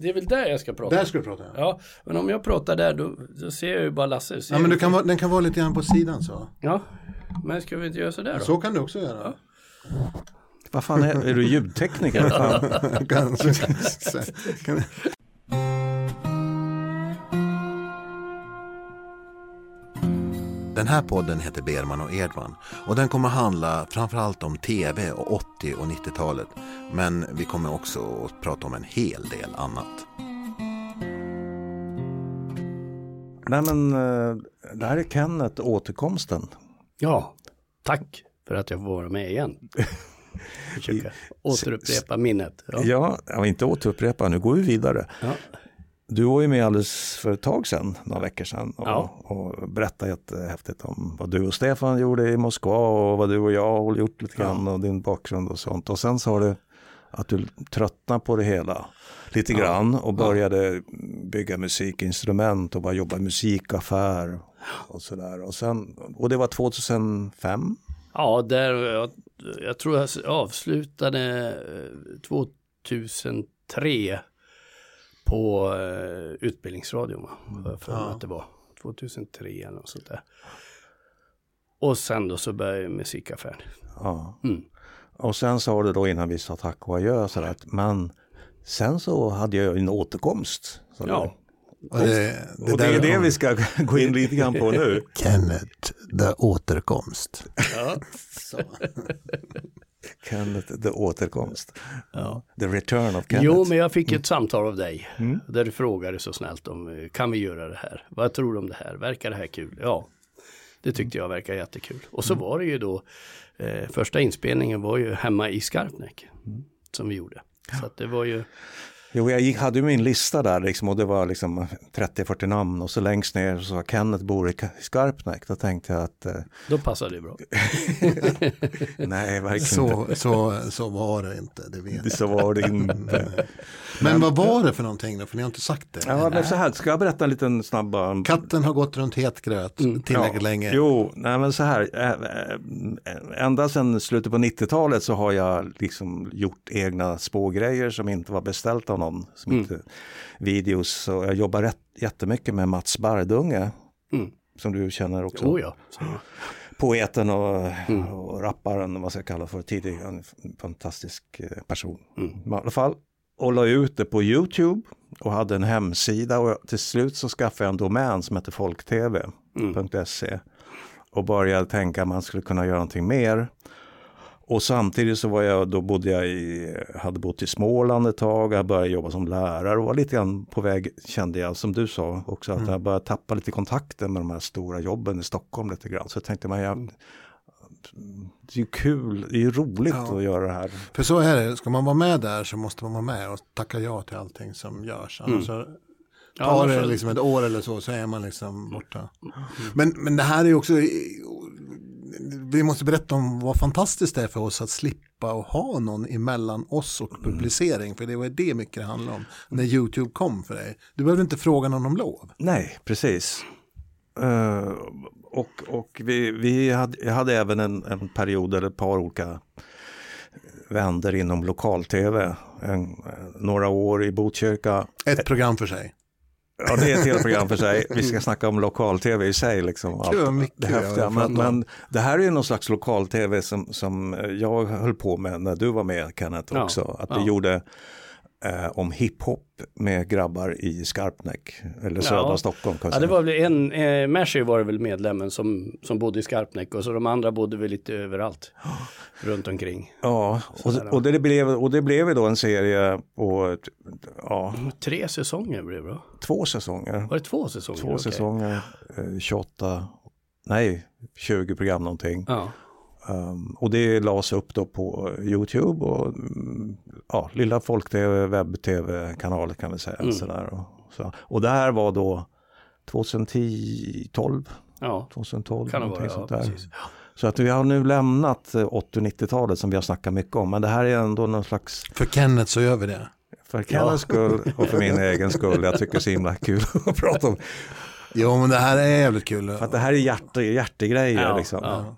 det är väl där jag ska prata. Där ska du prata. Ja, Ja, men om jag pratar där då, då ser jag ju bara Lasse. Ja men du kan vara, den kan vara lite grann på sidan så. Ja, men ska vi inte göra sådär då? Så kan du också göra. Vad fan är, är du ljudtekniker? Fan. Kanske. Kan- Den här podden heter Berman och Edman och den kommer handla framförallt om tv och 80 och 90-talet. Men vi kommer också att prata om en hel del annat. Nej men eh, det här är Kenneth, återkomsten. Ja, tack för att jag får vara med igen. Försöka återupprepa minnet. Ja. Ja, inte återupprepa, nu går vi vidare. Ja. Du var ju med alldeles för ett tag sedan, några veckor sedan, och, Ja. och berättade jättehäftigt om vad du och Stefan gjorde i Moskva och vad du och jag har gjort lite grann och din bakgrund och sånt. Och sen sa du att du tröttnade på det hela lite grann och började bygga musikinstrument och bara jobba i musikaffär och sådär. Och, sen, och det var 2005? Ja, där, jag, jag tror jag avslutade eh, 2003 på eh, Utbildningsradion. Va? Jag för Ja. att det var 2003 eller något sånt där. Och sen då så började jag musikaffär. Ja. Mm. Och sen sa du då innan vi sa tack och adjö sådär att men sen så hade jag en återkomst. du. Ja. Och det, Och det är det vi ska gå in lite grann på nu. Kenneth, the återkomst. Ja. Kenneth, the återkomst. Ja. The return of Kenneth. Jo, men jag fick ett samtal av dig. Mm. Där du frågade så snällt om, eh, kan vi göra det här? Vad tror du om det här? Verkar det här kul? Ja, det tyckte jag verkar jättekul. Och så Mm. var det ju då, eh, första inspelningen var ju hemma i Skarpnäck. Mm. Som vi gjorde. Så det var ju, Jo, jag gick, hade ju min lista där liksom, och det var liksom 30-40 namn och så längst ner så var Kenneth bor i Ka- Skarpnäck. Då tänkte jag att eh, då passade det bra. nej, verkligen inte. Så, så, så var det inte, det vet jag. Så var det inte. Men vad var det för någonting då? För ni har inte sagt det. Ja, men så här, ska jag berätta en liten snabb? Katten har gått runt het gröt tillräckligt Ja, länge. Jo, nej men så här, äh, äh, ända sedan slutet på 90-talet så har jag liksom gjort egna spågrejer som inte var beställt någon. Som inte, videos, så jag jobbar rätt, jättemycket med Mats Bardunge. Mm. Som du känner också. Oh ja. Poeten och, och rapparen, vad ska jag kalla för, tidig, en fantastisk eh, person. Men I alla fall, och la ut det på YouTube och hade en hemsida och till slut så skaffade jag en domän som heter folktv.se och började tänka att man skulle kunna göra någonting mer. Och samtidigt så var jag, då bodde jag i, hade bott i Småland ett tag, jag började jobba som lärare och var lite grann på väg, kände jag, som du sa också, att jag började tappa lite kontakten med de här stora jobben i Stockholm lite grann. Så jag tänkte, man, jag, det är ju kul, det är ju roligt att göra det här. För så är det, ska man vara med där så måste man vara med och tacka ja till allting som görs. Annars så Ja, tar det liksom ett år eller så så är man liksom borta. Men, men det här är ju också, vi måste berätta om vad fantastiskt det är för oss att slippa och ha någon emellan oss och publicering. För det var det mycket det handlade om när YouTube kom för dig. Du behövde inte fråga någon om lov. Nej, precis. Eh, och och vi, vi hade, jag hade även en, en period eller ett par olika vänder inom lokal-tv. En, eh, några år i Botkyrka. Ett program för sig. Ja, det är ett helt program för sig. Vi ska snacka om lokal-tv i sig. Liksom, vad mycket det häftiga. Men, men det här är ju någon slags lokal-tv som, som jag höll på med när du var med Kenneth Ja, också. Att vi ja. gjorde eh, om hiphop med grabbar i Skarpnäck. Eller södra Stockholm. kan Ja, det var väl en, eh, Mercy var det väl medlemmen som, som bodde i Skarpnäck och så de andra bodde väl lite överallt runt omkring. Ja, och, och, det blev, och det blev ju då en serie på ja, Tre säsonger blev det då. två säsonger. Var det två säsonger? Två Okej. säsonger, eh, 28, nej 20 program någonting. Ja. Um, och det lades upp då på YouTube och mm, ja, lilla folk-tv, webb-tv-kanaler kan vi säga. Mm. Sådär och, så. och det här var då 2010, 12, ja, 2012. kan det någonting vara. Ja, sånt där. precis. Så att vi har nu lämnat eh, 80 90-talet som vi har snackat mycket om. Men det här är ändå någon slags För Kenneth så gör vi det. För Kennets skull och för min egen skull. Jag tycker det är så himla kul att prata om. Jo men det här är jävligt kul. För att det här är hjärte, hjärtegrejer Ja, liksom. ja.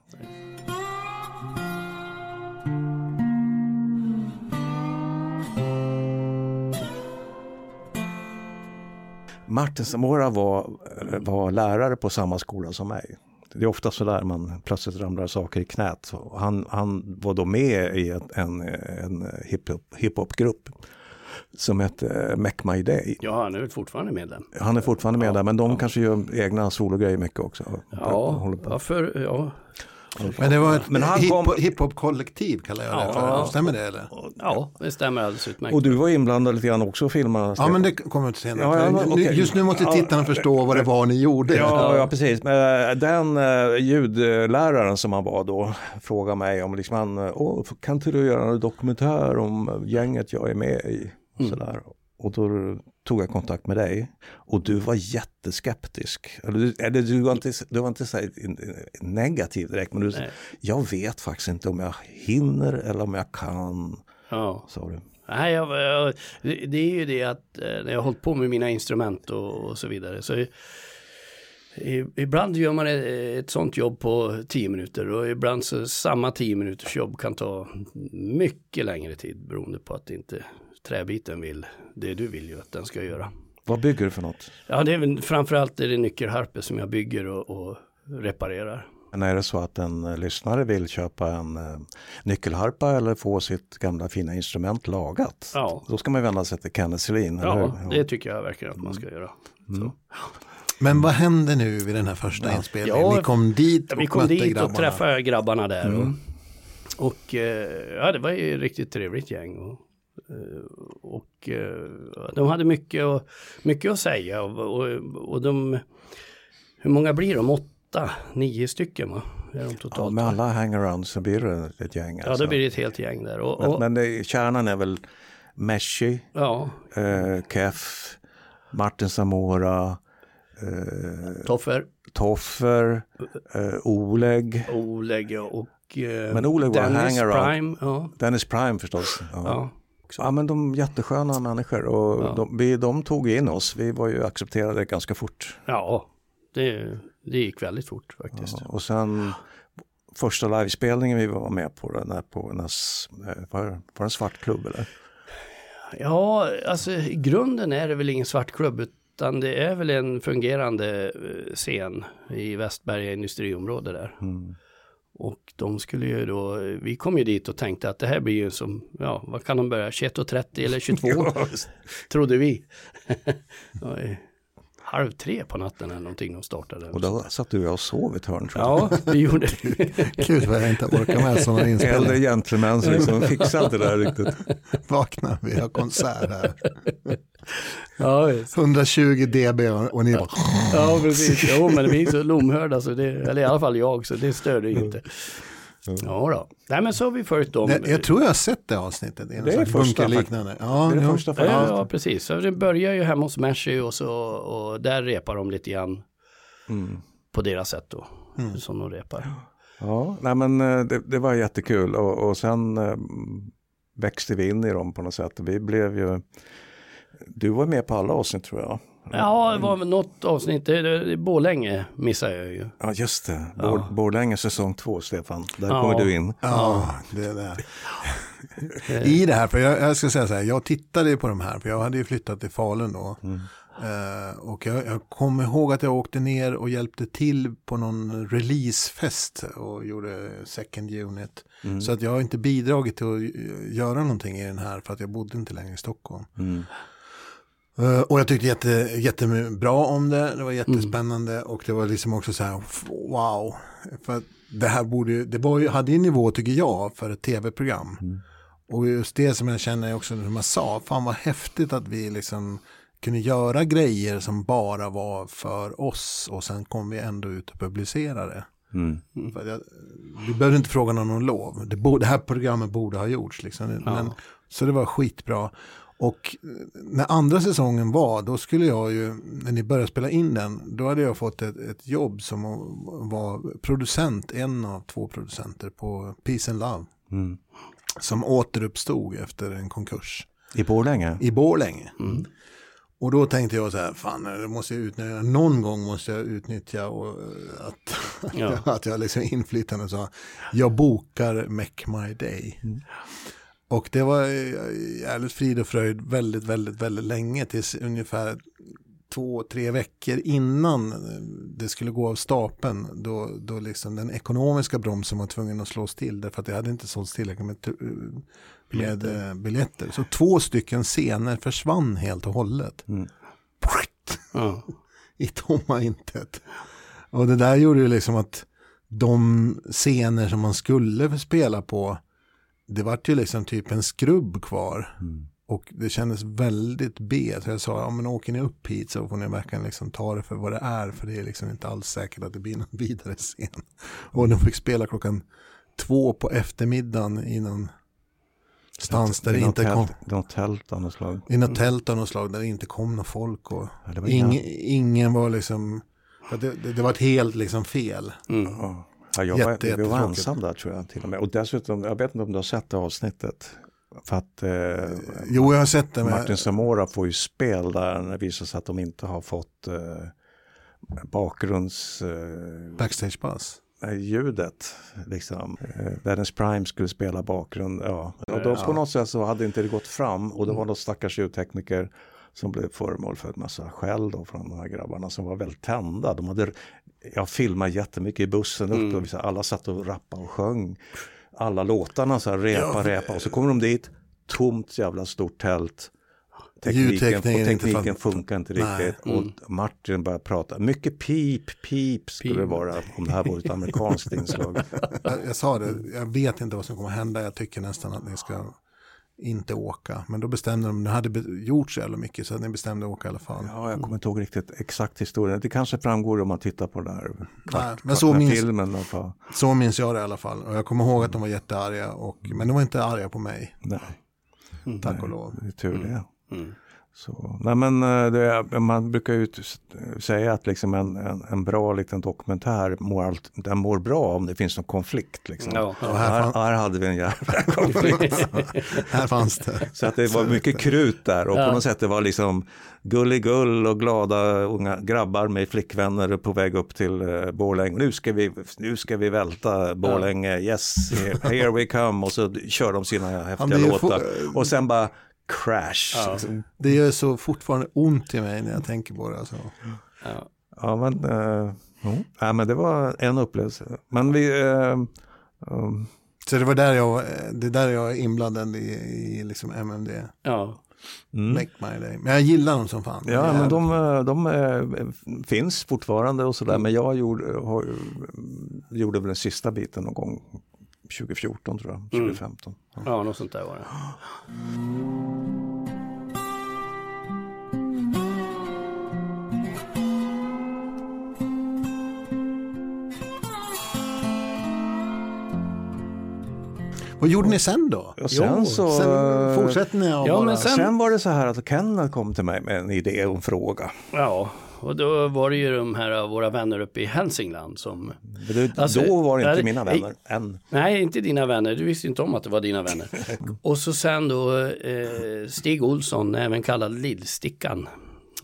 Martin Samora var, var lärare på samma skola som mig. Det är ofta så där man plötsligt ramlar saker i knät. Han, han var då med i ett, en, en hiphop, hiphopgrupp som hette Make My Day. Ja, han är fortfarande medlem. Han är fortfarande med ja, där, men de ja. kanske gör egna sologrejer mycket också. Ja, ja, för, ja men det var ett Men hip, kom... hiphop-kollektiv kallar jag det för. Ja. Stämmer det eller? Ja, det stämmer alldeles utmärkt. Och du var inblandad lite grann också och filmade? Ja, men det kommer senare. Ja, ja, okay. Just nu måste tittarna förstå vad det var ni gjorde. Ja, ja precis. Men den uh, ljudläraren som han var då frågade mig om liksom han, Åh, kan inte du göra en dokumentär om gänget jag är med i? Mm. Sådär. Och då tog jag kontakt med dig och du var jätteskeptisk. Eller, eller du var inte, du var inte så negativ direkt, men du sa, jag vet faktiskt inte om jag hinner eller om jag kan. Ja. Sa du. Nej, jag, jag, det är ju det att eh, när jag har hållit på med mina instrument och, och så vidare så Ibland gör man ett, ett sånt jobb på tio minuter och ibland så samma tio minuters jobb kan ta mycket längre tid beroende på att inte träbiten vill det du vill ju att den ska göra. Vad bygger du för något? Ja, det är framförallt är det nyckelharpor som jag bygger och, och reparerar. Men är det så att en lyssnare vill köpa en eh, nyckelharpa eller få sitt gamla fina instrument lagat? Ja. Då ska man vända sig till Kenneth Selin. Ja, det tycker jag verkligen att man ska göra. Mm. Men vad hände nu vid den här första ja. inspelningen? Ja, Ni kom dit och Vi kom dit grabbarna. och träffade grabbarna där. Mm. Och, och, eh, ja, det var ju ett riktigt trevligt gäng. Och, och eh, de hade mycket, och, mycket att säga och, och, och de, hur många blir de? Åtta, nio stycken va? Är de totalt, ja, med alla hangarounds så blir det ett gäng. Alltså. Ja, det blir ett helt gäng där. Och, och, men, men det, kärnan är väl Meshi, ja. eh, Kef, Martin Samora, eh, Toffer, Toffer eh, Oleg. Oleg och eh, Men Oleg var Dennis Prime. Ja. Dennis Prime förstås. Ja. ja också. Ja men de är jättesköna människor och ja. de, vi, de tog in oss. Vi var ju accepterade ganska fort. Ja, det, det gick väldigt fort faktiskt. Ja, och sen första livespelningen vi var med på, den där på en, eh, var, var det en svart klubb eller? Ja, alltså i grunden är det väl ingen svart klubb utan det är väl en fungerande eh, scen i Västberga industriområde där. Mm. Och de skulle ju då, vi kom ju dit och tänkte att det här blir ju som, ja vad kan de börja, 21.30 eller 22? trodde vi. halv tre på natten eller någonting de startade. Och då satt du och sov i ett hörn. Ja, vi gjorde det. Gud vad jag inte orkar med sådana inspelningar. Äldre gentlemän som liksom fixar inte det där riktigt. Vakna, vi har konsert här. Ja, 120 dB och ni bara... Ja, precis. Jo, men vi är så lomhörda, så det, eller i alla fall jag, så det störde inte. Ja då. Nej men så har vi följt dem. Det, jag tror jag har sett det avsnittet. Det är, det är första liknande. Ja, det är det första ja, ja, precis. Så det börjar ju hemma hos Meshy och, så, och där repar de lite grann mm. på deras sätt då. Mm. Som de repar. Ja, nej men eh, det, det var jättekul och, och sen äh, växte vi in i dem på något sätt. Vi blev ju, du var med på alla avsnitt tror jag. Ja, det var något avsnitt, Borlänge missade jag ju. Ja, just det. Ja. Borlänge säsong två, Stefan. Där ja. kommer du in. Ja, det är det. I det här, för jag, jag, ska säga så här, jag tittade på de här, för jag hade ju flyttat till Falun då. Mm. Uh, och jag, jag kommer ihåg att jag åkte ner och hjälpte till på någon releasefest och gjorde second unit. Mm. Så att jag har inte bidragit till att göra någonting i den här för att jag bodde inte längre i Stockholm. Mm. Uh, och jag tyckte jätte, jättebra om det, det var jättespännande mm. och det var liksom också så här, wow. För det här borde, det var ju, hade ju nivå tycker jag för ett tv-program. Mm. Och just det som jag känner också som jag sa, fan vad häftigt att vi liksom kunde göra grejer som bara var för oss och sen kom vi ändå ut och publicerade. Mm. För jag, vi behövde inte fråga någon om lov. Det, bo, det här programmet borde ha gjorts. Liksom. Ja. Men, så det var skitbra. Och när andra säsongen var, då skulle jag ju, när ni började spela in den, då hade jag fått ett, ett jobb som var producent, en av två producenter på Peace and Love. Mm. Som återuppstod efter en konkurs. I Borlänge? I Borlänge. Mm. Och då tänkte jag så här, fan, det måste jag utnyttja, någon gång måste jag utnyttja och att, ja. att jag liksom inflytande så jag bokar Make My Day. Mm. Och det var jävligt frid och fröjd väldigt, väldigt, väldigt länge tills ungefär två, tre veckor innan det skulle gå av stapeln då, då liksom den ekonomiska bromsen var tvungen att slås till därför att det hade inte sålts tillräckligt med, med biljetter. biljetter. Så två stycken scener försvann helt och hållet. Mm. Ja. I tomma intet. Och det där gjorde ju liksom att de scener som man skulle spela på det vart ju liksom typ en skrubb kvar. Mm. Och det kändes väldigt B. Så jag sa, ja men åker ni upp hit så får ni verkligen liksom ta det för vad det är. För det är liksom inte alls säkert att det blir någon vidare scen. Och de fick spela klockan två på eftermiddagen i någon stans där det inte kom. Något tält av något slag. I något tält av något slag där det inte kom någon folk. Och ja, ingen, ingen var liksom, det, det, det var helt liksom fel. Mm. Ja, jag var, Jätte, vi var ensam där tror jag till och med. Och dessutom, jag vet inte om du har sett det avsnittet. För att eh, jo, jag har sett det. Martin Samora får ju spel där när det visar sig att de inte har fått eh, bakgrunds... Eh, Backstage pass? ljudet. Liksom. Eh, Dennis Prime skulle spela bakgrund. Ja. Och då på något sätt så hade inte det gått fram och det var något stackars ljudtekniker som blev föremål för en massa skäll då från de här grabbarna som var väldigt tända. De hade, jag filmade jättemycket i bussen upp mm. och alla satt och rappade och sjöng alla låtarna så här, repa, ja. repa och så kommer de dit, tomt jävla stort tält. Tekniken, och tekniken funkar inte riktigt mm. och Martin börjar prata. Mycket pip, pip skulle pip. det vara om det här var ett amerikanskt inslag. Jag, jag sa det, jag vet inte vad som kommer hända. Jag tycker nästan att ni ska inte åka. Men då bestämde de, det hade gjort så jävla mycket så att ni bestämde att åka i alla fall. Ja, jag kommer inte ihåg riktigt exakt historien. Det kanske framgår om man tittar på den här Nej, men så minns, filmen. Så minns jag det i alla fall. Och jag kommer ihåg att de var jättearga, och, men de var inte arga på mig. Nej. Tack och lov. Det är tur det. Mm. Så, nej men eh, det, man brukar ju säga att liksom en, en, en, bra liten dokumentär mår, allt, den mår bra om det finns någon konflikt. Liksom. Och här, här, här, hade vi en jävla konflikt. här fanns det. Så att det var mycket krut där och ja. på något sätt det var liksom gulligull och glada unga grabbar med flickvänner på väg upp till uh, Borlänge. Nu ska vi, nu ska vi välta Borlänge, yes, here we come och så kör de sina häftiga låtar. Och sen bara crash. Ja. Liksom. Det gör så fortfarande ont i mig när jag tänker på det. Alltså. Ja. ja, men, uh, ja, men det var en upplevelse. Men vi... Uh, um. Så det var där jag, det är där jag är inblandad i, i liksom MMD. Ja. Mm. Make my day. Men jag gillar dem som fan. Ja, men de, de, de finns fortfarande och sådär. Mm. Men jag gjorde, har, gjorde väl den sista biten någon gång 2014 tror jag, 2015. Mm. Ja, något sånt där var det. Vad gjorde ni sen då? Och sen så sen fortsätter ni ja, bara. men sen... sen var det så här att Kenneth kom till mig med en idé och en fråga. Ja, och då var det ju de här våra vänner uppe i Hälsingland som... Det, alltså, då var det inte mina vänner än. Nej, inte dina vänner. Du visste inte om att det var dina vänner. och så sen då eh, Stig Olsson, även kallad Lillstickan.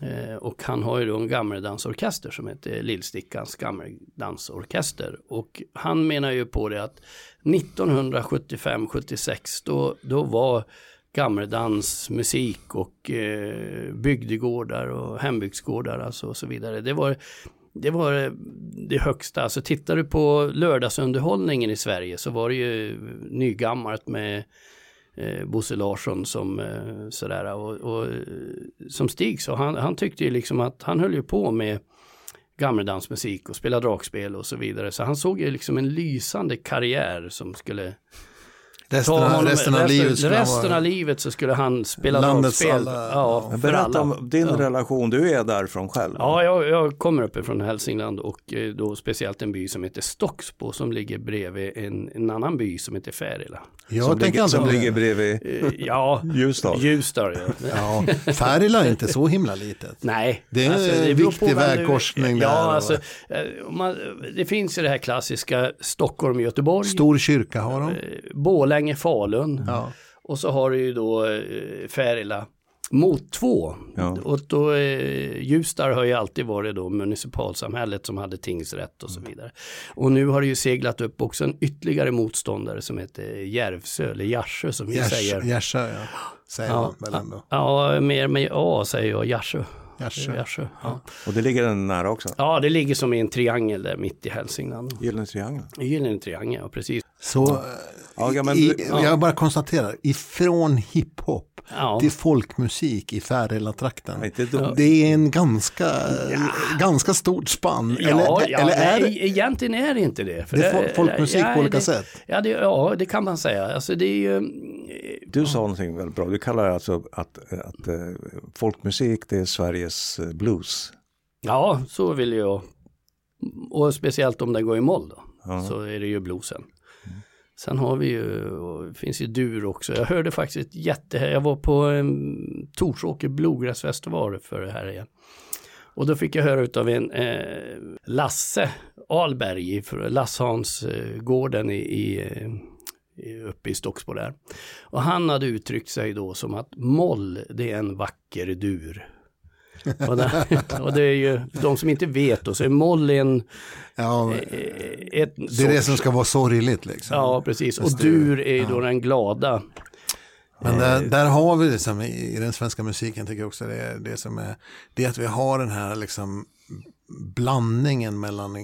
Eh, och han har ju då en gammeldansorkester som heter Lillstickans gammeldansorkester. Och han menar ju på det att 1975-76 då, då var gammeldans, musik och eh, bygdegårdar och hembygdsgårdar alltså och så vidare. Det var, det var det högsta. Alltså tittar du på lördagsunderhållningen i Sverige så var det ju nygammalt med eh, Bosse Larsson som eh, sådär. Och, och, som Stig sa, han, han tyckte ju liksom att han höll ju på med gammeldansmusik och spela dragspel och så vidare. Så han såg ju liksom en lysande karriär som skulle Resten, av, resten, av, resten, livet, resten av livet så skulle han spela dragspel. Ja. Berätta om din ja. relation, du är därifrån själv. Ja, jag, jag kommer uppifrån Hälsingland och eh, då speciellt en by som heter Stocksbo som ligger bredvid en, en annan by som heter Färila. Jag som tänker ligger, som ligger bredvid eh, ja, Ljusdal. Ljusdal ja. ja, Färila är inte så himla litet. Nej. Det är alltså, en viktig vägkorsning ja, där. Alltså, eh, man, det finns ju det här klassiska Stockholm-Göteborg. Stor kyrka har de. Bålänge Borlänge, Falun. Ja. Och så har du ju då eh, Färila mot två. Ja. Och då eh, Ljusdal har ju alltid varit då municipalsamhället som hade tingsrätt och så mm. vidare. Och nu har det ju seglat upp också en ytterligare motståndare som heter Järvsö eller Jarsö som vi säger. Järsa, ja. Säger ja, man väl ändå. Ja, mer med A säger jag. Gärsjö. Gärsjö. Ja. Och det ligger den nära också? ja, det ligger som i en triangel där mitt i Hälsingland. Gyllene triangeln? I Gyllene triangel, ja precis. Så Ja, ja, men i, ja. jag bara konstaterar, ifrån hiphop Ja. till folkmusik i Färila-trakten. Inte dumt. Det är en ganska, ganska stort spann. Ja, eller ja eller är nej, det, egentligen är det inte det. För det är fol- folkmusik ja, på olika det, sätt? Ja det, ja, det kan man säga. Alltså det är ju... Du sa någonting väldigt bra. Du kallar alltså att, att eh, folkmusik det är Sveriges eh, blues. Ja, så vill jag. Och speciellt om den går i moll då. Så är det ju bluesen. Sen har vi ju, och det finns ju dur också. Jag hörde faktiskt jätte, jag var på en Torsåker Bluegrassfestival för det här igen. Och då fick jag höra utav en eh, Lasse Alberg, Lasshansgården eh, i, i, i, uppe i Stocksbo där. Och han hade uttryckt sig då som att moll, det är en vacker dur och, det, och det är ju, de som inte vet då, så är moll en, Ja, eh, ett det är det som ska vara sorgligt liksom. Ja, precis. Och dur är ju då den glada. Men där, där har vi det som i, i den svenska musiken tycker jag också det är det som är, det är att vi har den här liksom blandningen mellan eh,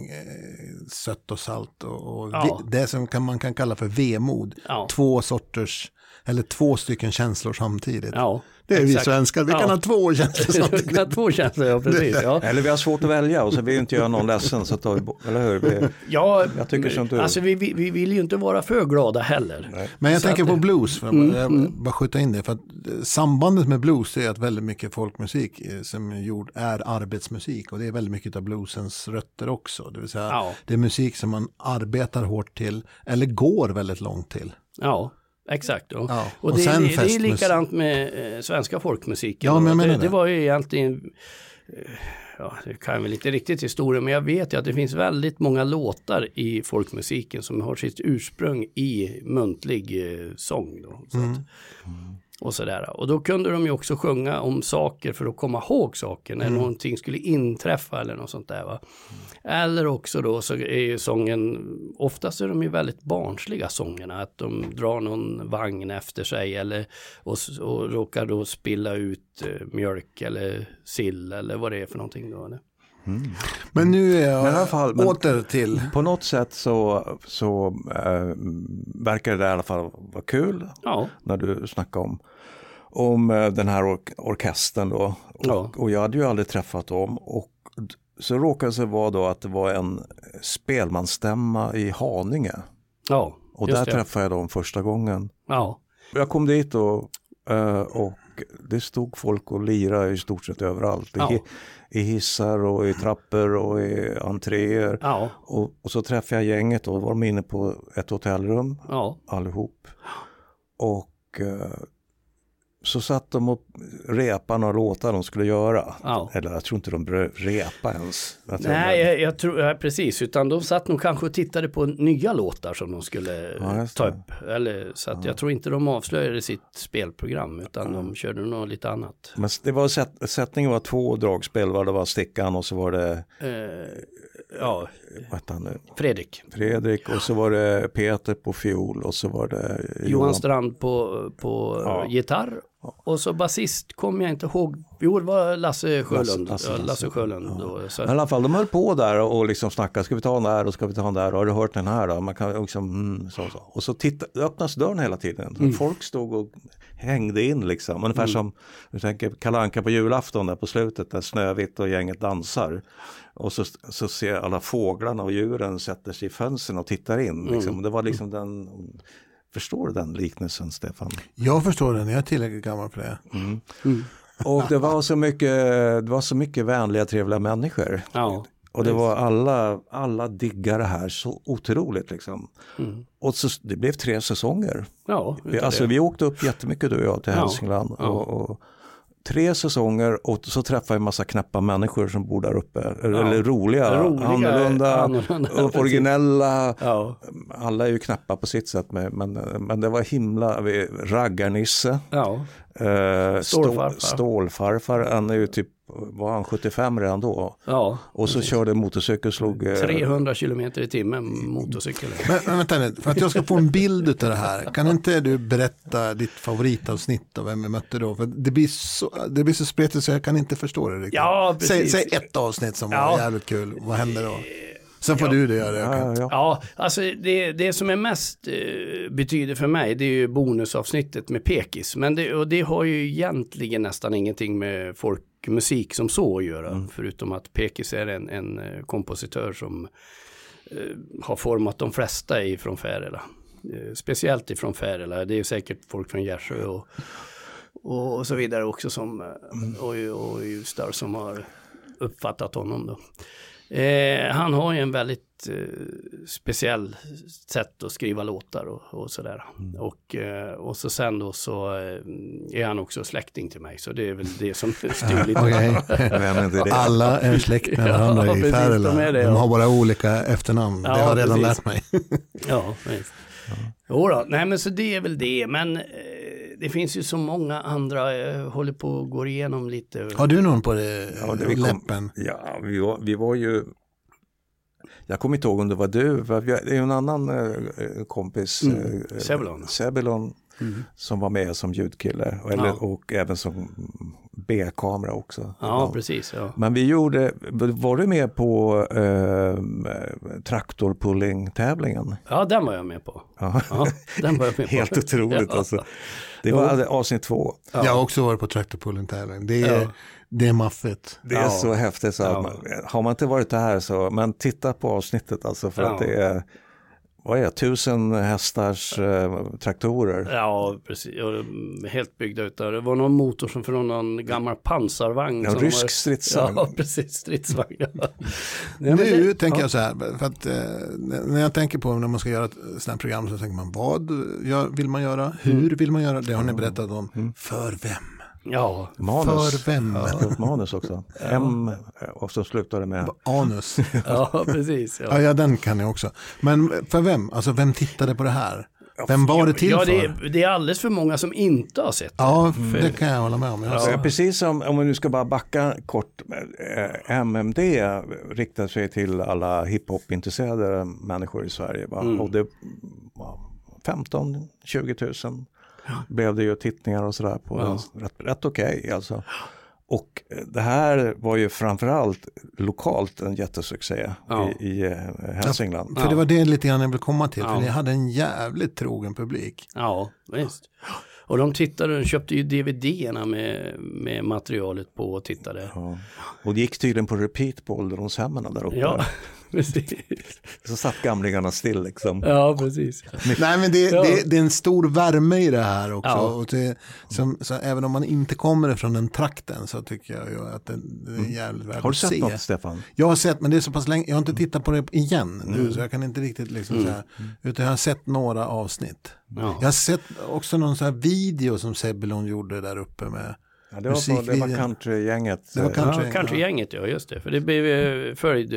sött och salt och, och Ja. ve, det som kan, man kan kalla för vemod. Ja. Två sorters, eller två stycken känslor samtidigt. Ja, det är vi exakt. svenskar, vi kan Ja. ha två känslor. Ja, Två ja precis. Ja, Eller vi har svårt att välja och så vill vi inte göra någon ledsen. Så tar vi, eller hur? Vi, ja Jag tycker som du. Alltså vi, vi, vi vill ju inte vara för glada heller. Men jag Så tänker att- Mm, på blues, för att jag bara skjuta in det. För att eh, sambandet med blues är att väldigt mycket folkmusik eh, som är gjord är arbetsmusik. Och det är väldigt mycket av bluesens rötter också. Det vill säga Ja. det är musik som man arbetar hårt till eller går väldigt långt till. Ja, exakt. Ja. Ja, Och, och det, sen det, det är likadant med eh, svenska folkmusiken. Ja, men jag det, menar det det. var ju egentligen, eh, ja, det kan väl inte riktigt historia, men jag vet ju att det finns väldigt många låtar i folkmusiken som har sitt ursprung i muntlig eh, sång. Då, så Mm. att, och sådär. Och då kunde de ju också sjunga om saker för att komma ihåg saker när Mm. någonting skulle inträffa eller något sånt där. Va? Eller också då så är ju sången, oftast är de ju väldigt barnsliga sångerna, att de drar någon vagn efter sig eller och, och råkar då spilla ut eh, mjölk eller sill eller vad det är för någonting då. Eller? Men nu är jag Men i alla fall, men- åter till. på något sätt så, så äh, verkar det i alla fall vara kul Ja, när du snackar om, om den här ork- orkestern då. Och, Ja. och jag hade ju aldrig träffat dem. Och så råkade det sig vara då att det var en spelmansstämma i Haninge. ja, Och där det. träffade jag dem första gången. Ja, Jag kom dit och, eh, och det stod folk och lirade i stort sett överallt. I, Ja. hi- I hissar och i trappor och i entréer. ja, Och, och så träffade jag gänget och var de inne på ett hotellrum ja, allihop. Och eh, så satt de och repade några låtar de skulle göra. ja. Eller jag tror inte de repa ens. Jag Nej, jag, jag tror, ja, precis, utan de satt nog kanske och tittade på nya låtar som de skulle Ja, ta upp. Eller, så att jag tror inte de avslöjade sitt spelprogram, utan de körde nog lite annat. Men det var sätt, sättningen var två dragspel, va? det var Stickan och så var det Eh, ja? Fredrik. Fredrik och så var det Peter på fiol och så var det Johan Strand på, på gitarr. Och så basist kommer jag inte ihåg. Jo, det var Lasse Sjölund. Lasse- Lasse, Lasse-. Sjölund. Då, så, I alla fall, de höll på där och liksom snackade, ska vi ta den där och ska vi ta den där, har du hört den här då? Man kan liksom, mm, så, så. Och så titta, öppnas dörren hela tiden. Så Folk stod och hängde in liksom, ungefär som, du tänker Kalle Anka på julafton där på slutet, där Snövit och gänget dansar. Och så, så ser alla fåglarna och djuren sätter sig i fönstren och tittar in. Liksom. Det var liksom den, förstår du den liknelsen Stefan? Jag förstår den, jag är tillräckligt gammal för det. Och det var så mycket, det var så mycket vänliga, trevliga människor. ja, Och det var alla, alla diggar det här så otroligt liksom. Och så, det blev tre säsonger. ja, Vi, alltså det. vi åkte upp jättemycket du och jag till Ja, Hälsingland. ja. Och, och, tre säsonger och så träffade jag en massa knäppa människor som bor där uppe. Eller roliga, Roliga, annorlunda, annorlunda, originella. Ja, Alla är ju knäppa på sitt sätt men, men, det var himla, raggarnisse. ja, Eh, Stålfarfar. Stå, stålfarfar, han är ju typ, var han 75 redan då? Ja, Och så körde motorcykel, slog... eh, 300 kilometer i timmen motorcykel. Men, men vänta nu, för att jag ska få en bild av det här, kan inte du berätta ditt favoritavsnitt av Vem vi mötte då? För det blir så, det blir så spretigt så jag kan inte förstå det riktigt. Ja, säg, precis. säg ett avsnitt som Ja. var jävligt kul, vad hände då? Sen får du det göra Ja, ja. Ja, alltså det, det som är mest eh, betyder för mig det är ju bonusavsnittet med Pekis. Men det, och det har ju egentligen nästan ingenting med folkmusik som så att göra. Förutom att Pekis är en, en eh, kompositör som eh, har format de flesta ifrån Färila. Eh, speciellt ifrån Färila. Det är säkert folk från Gärsjö och, och, och så vidare också som eh, och, och just där som har uppfattat honom då. Eh, han har ju en väldigt eh, speciell sätt att skriva låtar och, och sådär. Och, eh, och så sen då så eh, är han också släkting till mig. Så det är väl det som styr lite. Okej. Vem är inte det? Alla är släkt med varandra Ja, i Färila. de det, de ja. har bara olika efternamn, det Ja, har jag redan precis. lärt mig. Ja, visst. Jo då, nej men så det är väl det. Men eh, det finns ju så många andra, jag håller på och går igenom lite. Har du någon på det, Ja, det vi kom- läppen? Ja, vi var, vi var ju... Jag kommer inte ihåg om det var du, det är ju en annan eh, kompis, Mm, eh, Sebulon. Som var med som ljudkille och, eller, Ja. och även som B-kamera också. Ja, precis. Ja. Men vi gjorde, var du med på eh, traktorpulling-tävlingen? ja, den var jag med på. Ja. Ja, den var jag med på. Helt otroligt Ja. alltså. Det var avsnitt två. Jag har också varit på Tractor tävling. Det är, Ja. det är maffigt. Det är Ja. så häftigt så att Ja. man, har man inte varit där så, men titta på avsnittet alltså för Ja. att det är, vad är det, tusen hästars eh, traktorer. Ja, precis. Helt byggda utav. Det var någon motor som från någon gammal pansarvagn. En som rysk var... stridsvagn. Ja, precis. Stridsvagn. Ja. Nu det- tänker ja. jag så här, för att eh, när jag tänker på när man ska göra ett sånt här program så tänker man vad gör, vill man göra, hur vill man göra, det har ni berättat om, för vem? Ja, Manus. För vem? Ja, manus också. M och så slutar det med Anus. ja, precis. Ja, Ja. ja, den kan jag också. Men för vem? Alltså vem tittade på det här? Vem var det till ja, för? det, är, det är alldeles för många som inte har sett det. Ja, det kan jag hålla med om. Ja. Precis som, om vi nu ska bara backa kort, eh, MMD riktar sig till alla hiphop-intresserade människor i Sverige. Va? Och det var 15-20 000 blev det ju tittningar och sådär på Ja. den. Rätt, rätt okej alltså. Och eh, det här var ju framförallt lokalt en jättesuccé Ja. i, i eh, Hälsingland. För det var det lite grann jag vill komma till. För Ja. ni hade en jävligt trogen publik. Ja, visst. Och de tittade, de köpte ju DVD-erna med, med materialet på och tittade. Ja. Och det gick tydligen på repeat på ålderdomshemmen där uppe. Ja, precis. Så satt gamlingarna still liksom. Ja, precis. Nej men det, Ja. det, det är en stor värme i det här också. Ja. Och det, som, så även om man inte kommer från den trakten så tycker jag ju att det, det är jävligt värt Mm. Har du att sett se. något Stefan? Jag har sett, men det är så pass länge, jag har inte tittat på det igen nu Mm. så jag kan inte riktigt liksom så här, utan jag har sett några avsnitt. Ja. Jag har sett också någon så här video som Sebulon gjorde där uppe med, Ja, det, var på, det var countrygänget. Det var Eh, country. Ja, Countrygänget, ja just det. För det blev följd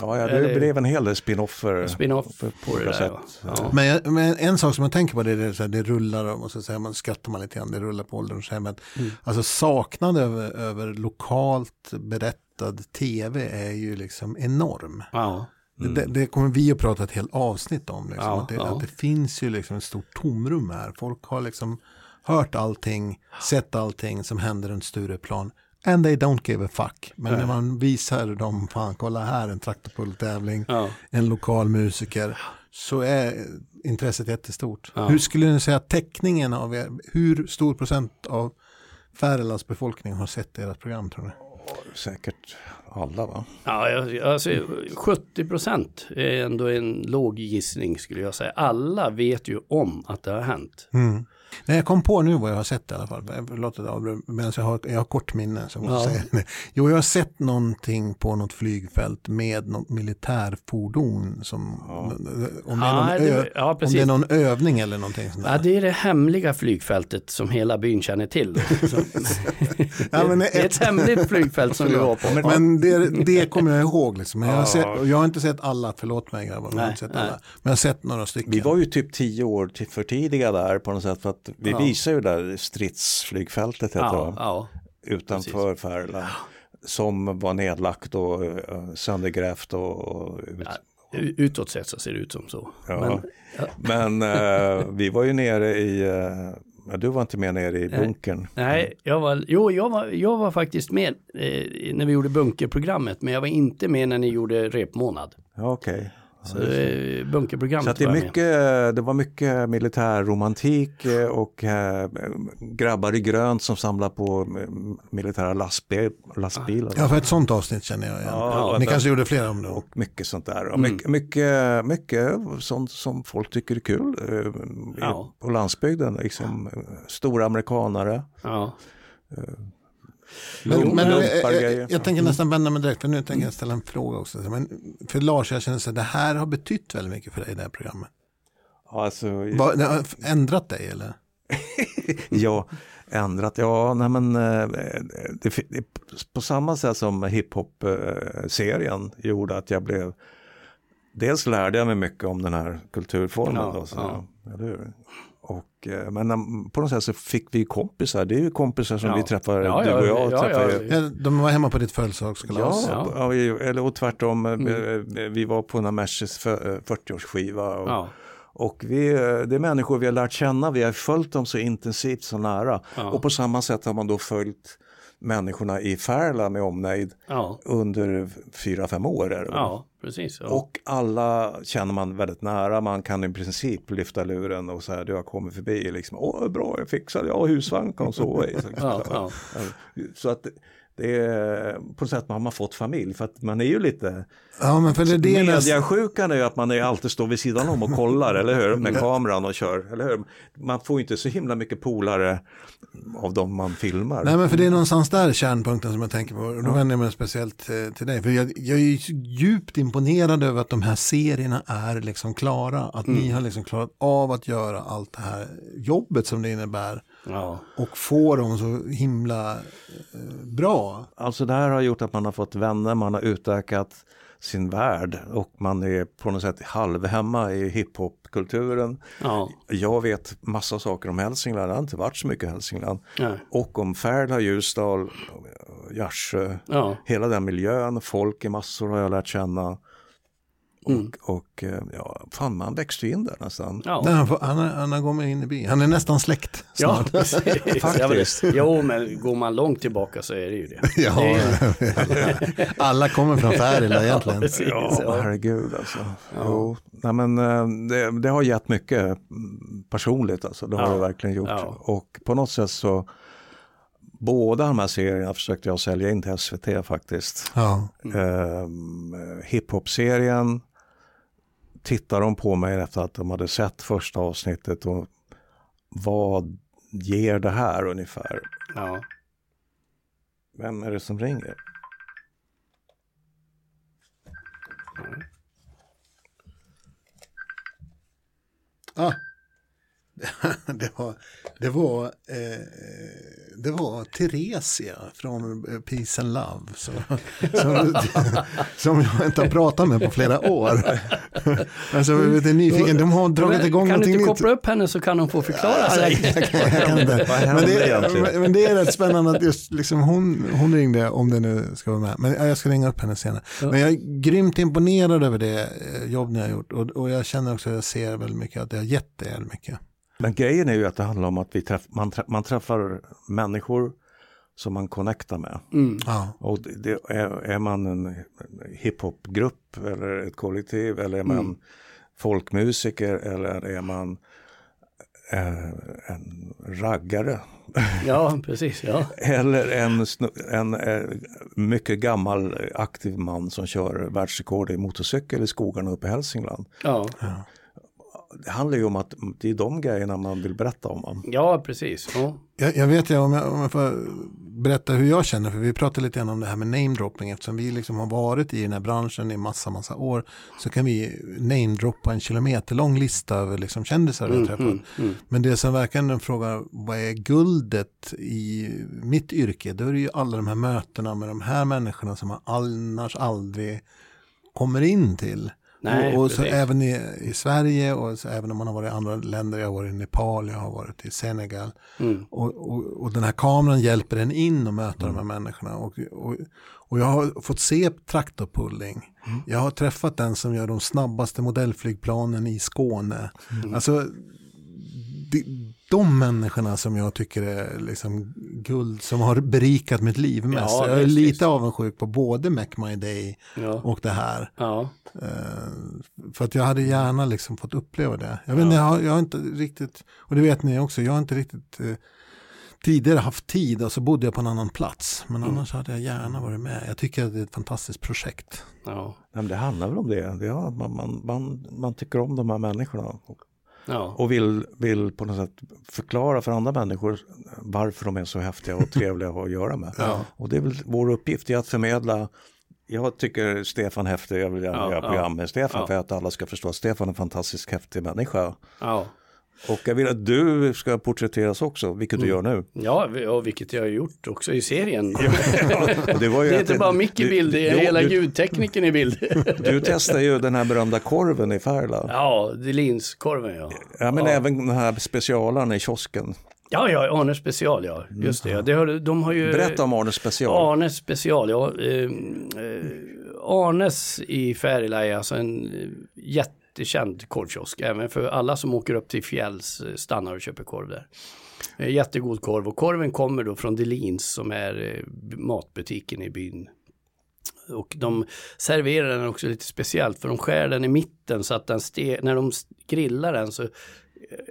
Ja, ja, det eller- blev en hel del spin-offer. spin-off på det olika där. Ja. sätt. Ja. men, jag, men en sak som jag tänker på det är det, så här, det rullar och så säger man skrattar man lite grann, det rullar på ålderdomshemmet. Mm. Alltså saknad över, över lokalt berättad tv är ju liksom enorm. Ja. Det, det kommer vi att prata ett helt avsnitt om. Liksom. Ja, att, det, ja. att det finns ju liksom ett stort tomrum här. Folk har liksom hört allting, sett allting som händer runt Stureplan. And they don't give a fuck. Men när man visar dem, fan kolla här en traktorpulltävling, Ja. en lokal musiker, så är intresset jättestort. Ja. Hur skulle ni säga täckningen av er, hur stor procent av Färilas befolkning har sett ert program tror ni? Säkert alla va? Ja, jag- alltså 70 procent är ändå en låg gissning skulle jag säga. Alla vet ju om att det har hänt. Mm. Nej, jag kom på nu vad jag har sett i alla fall. Förlåt att jag men jag har, jag har kort minne. Så jag måste Ja. säga det. Jo, jag har sett någonting på något flygfält med något militärfordon. Som, om, det är någon Ja, det- ja, om det är någon övning eller någonting sånt. Ja, det är det hemliga flygfältet som hela byn känner till. Ja, men det är ett hemligt flygfält som vi var på. Men, men det, det kommer jag ihåg. Liksom. Men jag, har sett, jag har inte sett alla, förlåt mig grabbar, men jag har Nej, inte sett nej. alla. Men jag har sett några stycken. Vi var ju typ tio år till- för tidiga där på något sätt för att att vi Ja. visar ju där stridsflygfältet heter Ja, ja, utanför Färila. Som var nedlagt och uh, söndergrävt och, och ut, utåt sett så ser det ut som så. Ja. Men, Men eh, vi var ju nere i, ja, du var inte med nere i bunkern. nej, jag var, jo, jag var, jag var faktiskt med eh, när vi gjorde bunkerprogrammet, men jag var inte med när ni gjorde repmånad. Ja, Okej. Så eh, bunkerprogrammet Så att det, är mycket, det var mycket militärromantik eh, och eh, grabbar i grönt som samlar på eh, militära lastbil, lastbilar. Ja, för ett sånt avsnitt känner jag igen. Ja, Ni ja. kanske gjorde flera om det. Och mycket sånt där. Och Mm. mycket, mycket, mycket sånt som folk tycker är kul Ja. på landsbygden. Liksom, stora amerikanare. Ja. Men, Lump- men, eh, lumpar jag, jag, jag tänker nästan vända mig direkt, för nu tänker jag ställa en fråga också. Men för Lars, jag känner att det här har betytt väldigt mycket för dig, det här programmet. Ja, Alltså, Va, det har ändrat dig eller? Ja, ändrat. Ja, nej men eh, det, det, på samma sätt som hiphop-serien gjorde att jag blev Dels lärde jag mig mycket om den här kulturformen. Ja, då, så, ja. hur? Och, eh, men på något sätt så fick vi kompisar. Det är ju kompisar som Ja. vi träffar, Ja, du och jag ja, träffar. ja. ju- Ja, de var hemma på ditt födelsedagskalas. Ja, Ja. ja, vi- eller och tvärtom. eh, Mm. eh, Vi var på eh, 40-årsskiva. Och, Ja. och vi, det är människor vi har lärt känna, vi har följt dem så intensivt, så nära. Ja. Och på samma sätt har man då följt människorna i Färla med omnejd Ja. under fyra, fem år. Är det ja, precis. Ja. Och alla känner man väldigt nära, man kan i princip lyfta luren och säga du har kommit förbi, liksom, åh bra jag fixade, jag har husvagn i. Så, Ja, ja. så att det är, på något sätt har man fått familj, för att man är ju lite Ja, men för det, det är. Mediasjukan är ju att man är alltid står vid sidan om och kollar, eller hur? Med kameran och kör, eller hur? Man får ju inte så himla mycket polare av de man filmar. Nej men för det är någonstans där kärnpunkten som jag tänker på. Och då vänder jag mig speciellt eh, till dig. För jag, jag är djupt imponerad över att de här serierna är liksom klara. Att ni har liksom klarat av att göra allt det här jobbet som det innebär. Ja. Och få dem så himla eh, bra. Alltså det här har gjort att man har fått vänner, man har utökat sin värld och man är på något sätt halvhemma i hiphopkulturen. Ja. Jag vet massa saker om Hälsingland, det har inte varit så mycket Hälsingland. Nej. Och om Färila, Ljusdal, Gärsjö, Ja. hela den miljön, folk i massor har jag lärt känna. Mm. Och, och eh, ja, fan man växte in där nästan. Ja. Nej, han, får, han, han har kommit in i byn. Han är nästan släkt Ja, snart. precis. Faktiskt. Ja, men- Jo, men går man långt tillbaka så är det ju det. Ja, alla kommer från Färila egentligen. precis. Ja, Ja. herregud alltså. Jo. Nej, men, eh, det, det har gett mycket mm, personligt alltså, det har Ja. det verkligen gjort. Ja. Och på något sätt så, båda de här serierna försökte jag sälja in till SVT faktiskt. Ja. Um, Hiphop-serien tittade de på mig efter att de hade sett första avsnittet och vad ger det här ungefär? Ja. Vem är det som ringer? Ah. Det var, det var, eh, det var Theresia från eh, Peace and Love. Så, som, som jag inte har pratat med på flera år. Alltså, jag är lite nyfiken. De har dragit igång kan du någonting inte nytt. koppla upp henne så kan hon få förklara sig? Jag kan, jag kan inte. Men det, egentligen? men, det är rätt spännande att just liksom hon, hon ringde om det nu ska vara med. Men ja, jag ska ringa upp henne senare. Men jag är grymt imponerad över det eh, jobb ni har gjort. Och, och jag känner också att jag ser väldigt mycket att det har gett er mycket. Men grejen är ju att det handlar om att vi träff, man, träff, man träffar människor som man connectar med. Mm. Ja. Och det, det är, är man en hiphopgrupp eller ett kollektiv eller är man Mm. folkmusiker eller är man eh, en raggare Ja, precis. Ja. eller en, en eh, mycket gammal aktiv man som kör världsrekord i motorcykel i skogarna uppe i Hälsingland. Ja. Det handlar ju om att det är de grejerna man vill berätta om. ja, precis. Ja. Jag, jag vet ju om jag, om jag får berätta hur jag känner, för vi pratade lite grann om det här med namedropping, eftersom vi liksom har varit i den här branschen i massa, massa år, så kan vi namedroppa en kilometerlång lista över liksom kändisar vi har träffat. Mm, mm. Men det som verkligen frågar, vad är guldet i mitt yrke? Då är det ju alla de här mötena med de här människorna som man annars aldrig kommer in till. Nej, och, och så även i, i Sverige och så även om man har varit i andra länder. Jag har varit i Nepal, jag har varit i Senegal. Mm. Och, och, och den här kameran hjälper en in och möta de här människorna. Och, och, och jag har fått se traktorpulling. Jag har träffat den som gör de snabbaste modellflygplanen i Skåne. Alltså, de, de människorna som jag tycker är liksom guld, som har berikat mitt liv mest. Ja, jag är visst, lite visst. avundsjuk på både Mac My Day Ja. och det här. Ja. Eh, för att jag hade gärna liksom fått uppleva det. Jag, vet, inte, jag, har, jag har inte riktigt, och det vet ni också, jag har inte riktigt eh, tidigare haft tid och så bodde jag på en annan plats. Men annars hade jag gärna varit med. Jag tycker att det är ett fantastiskt projekt. Ja. Nej, men det handlar väl om det. det är, man, man, man, man tycker om de här människorna och, Ja. och vill, vill på något sätt förklara för andra människor varför de är så häftiga och trevliga att göra med. Ja. Och det är väl vår uppgift är att förmedla jag tycker Stefan häftig, jag vill gärna Ja, göra program med Stefan för att alla ska förstå att Stefan är en fantastiskt häftig människa. Ja. Och jag vill att du ska porträtteras också, vilket du Mm. gör nu. Ja, ja, vilket jag har gjort också i serien. Och det, Det är inte bara Micke i bild, det är du- hela du, ljudtekniken i bild. du testar ju den här berömda korven i Färila. Ja, Delins-korven ja. Ja, men ja. även den här specialaren i kiosken. Ja, ja, Arne special ja. Just det, ja. det har, de har ju... Berätta om Arne special. Arnes special, ja. Eh, eh, Arnes i Färila är alltså en eh, jättekänd korvkiosk. Även för alla som åker upp till fjälls eh, stannar och köper korv där. Eh, jättegod korv och korven kommer då från Delins som är eh, matbutiken i byn. Och de serverar den också lite speciellt för de skär den i mitten så att den när de grillar den så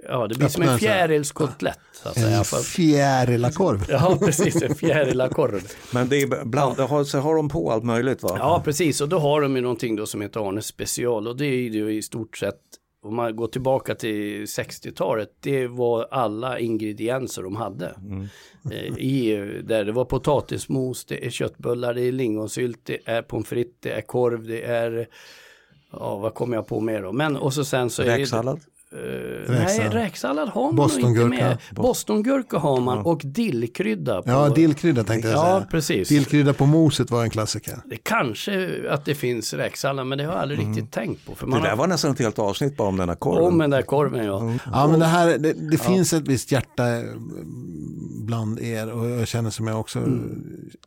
Ja, det blir som en fjärilskotlett. Så att säga. En fjärilakorv. Ja, precis. En fjärilakorv. Men det är bland, har, så har de på allt möjligt va? Ja, precis. Och då har de ju någonting då som heter Arnes special. Och det är ju i stort sett, om man går tillbaka till 60-talet, det var alla ingredienser de hade. Eh, I, där det var potatismos, det är köttbullar, det är lingonsylt, det är pommes frites, det är korv, det är Ja, vad kommer jag på mer då? Men och så sen så är det... Räksallad? Eh, Räksallad. nej, räksallad har man nog inte Bostongurka. med. Bostongurka har man och dillkrydda. På, Ja, dillkrydda tänkte jag Ja, säga. precis. Dillkrydda på moset var en klassiker. Det kanske att det finns räksallad, men det har jag aldrig riktigt tänkt på. För man Det där har var nästan ett helt avsnitt bara om den här korven. om den där korven, ja. Ja, men det här, det, det finns ett visst hjärta eh, bland er och jag känner som jag också,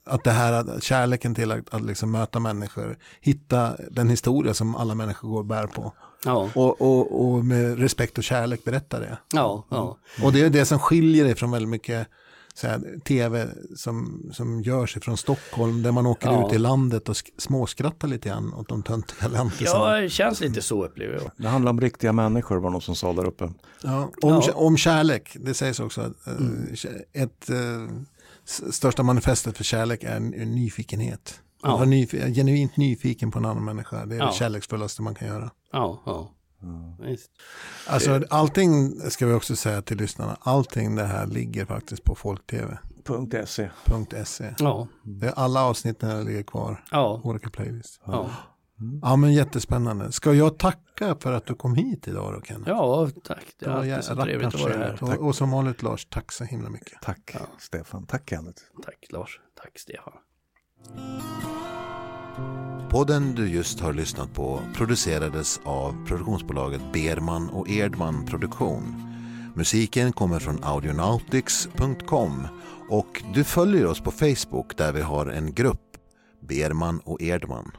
att det här, att kärleken till att, att liksom möta människor, hitta den historia som alla människor går och bär på. Ja, Och, och, och med respekt och kärlek berätta det. ja, ja. Och det är det som skiljer dig från väldigt mycket så här, tv som, som görs ifrån Stockholm där man åker Ja. ut i landet och sk- småskrattar lite grann åt de töntiga lantisarna. Ja, det känns lite så upplever jag. Det handlar om riktiga människor var någon som sa där uppe. Ja, om, Ja. om kärlek, det sägs också att eh, kä- ett s- största manifestet för kärlek är en, en nyfikenhet. Ja. Att vara nyf- genuint nyfiken på en annan människa, det är Ja. det kärleksfullaste man kan göra. Ja, ja. Visst. Alltså allting, ska vi också säga till lyssnarna, allting det här ligger faktiskt på folktv.se. .se. Ja, Det är alla avsnitten ligger kvar, ja, olika playlist. ja. Ja men jättespännande. Ska jag tacka för att du kom hit idag då Kenneth? Ja, tack. Det är Det var alltid så trevligt att vara här. och, och som vanligt Lars, tack så himla mycket. Tack Stefan, tack Kenneth. Tack Lars, tack Stefan. Podden du just har lyssnat på producerades av produktionsbolaget Berman och Erdman Produktion. Musiken kommer från audionautics.com och du följer oss på Facebook där vi har en grupp Berman och Erdman.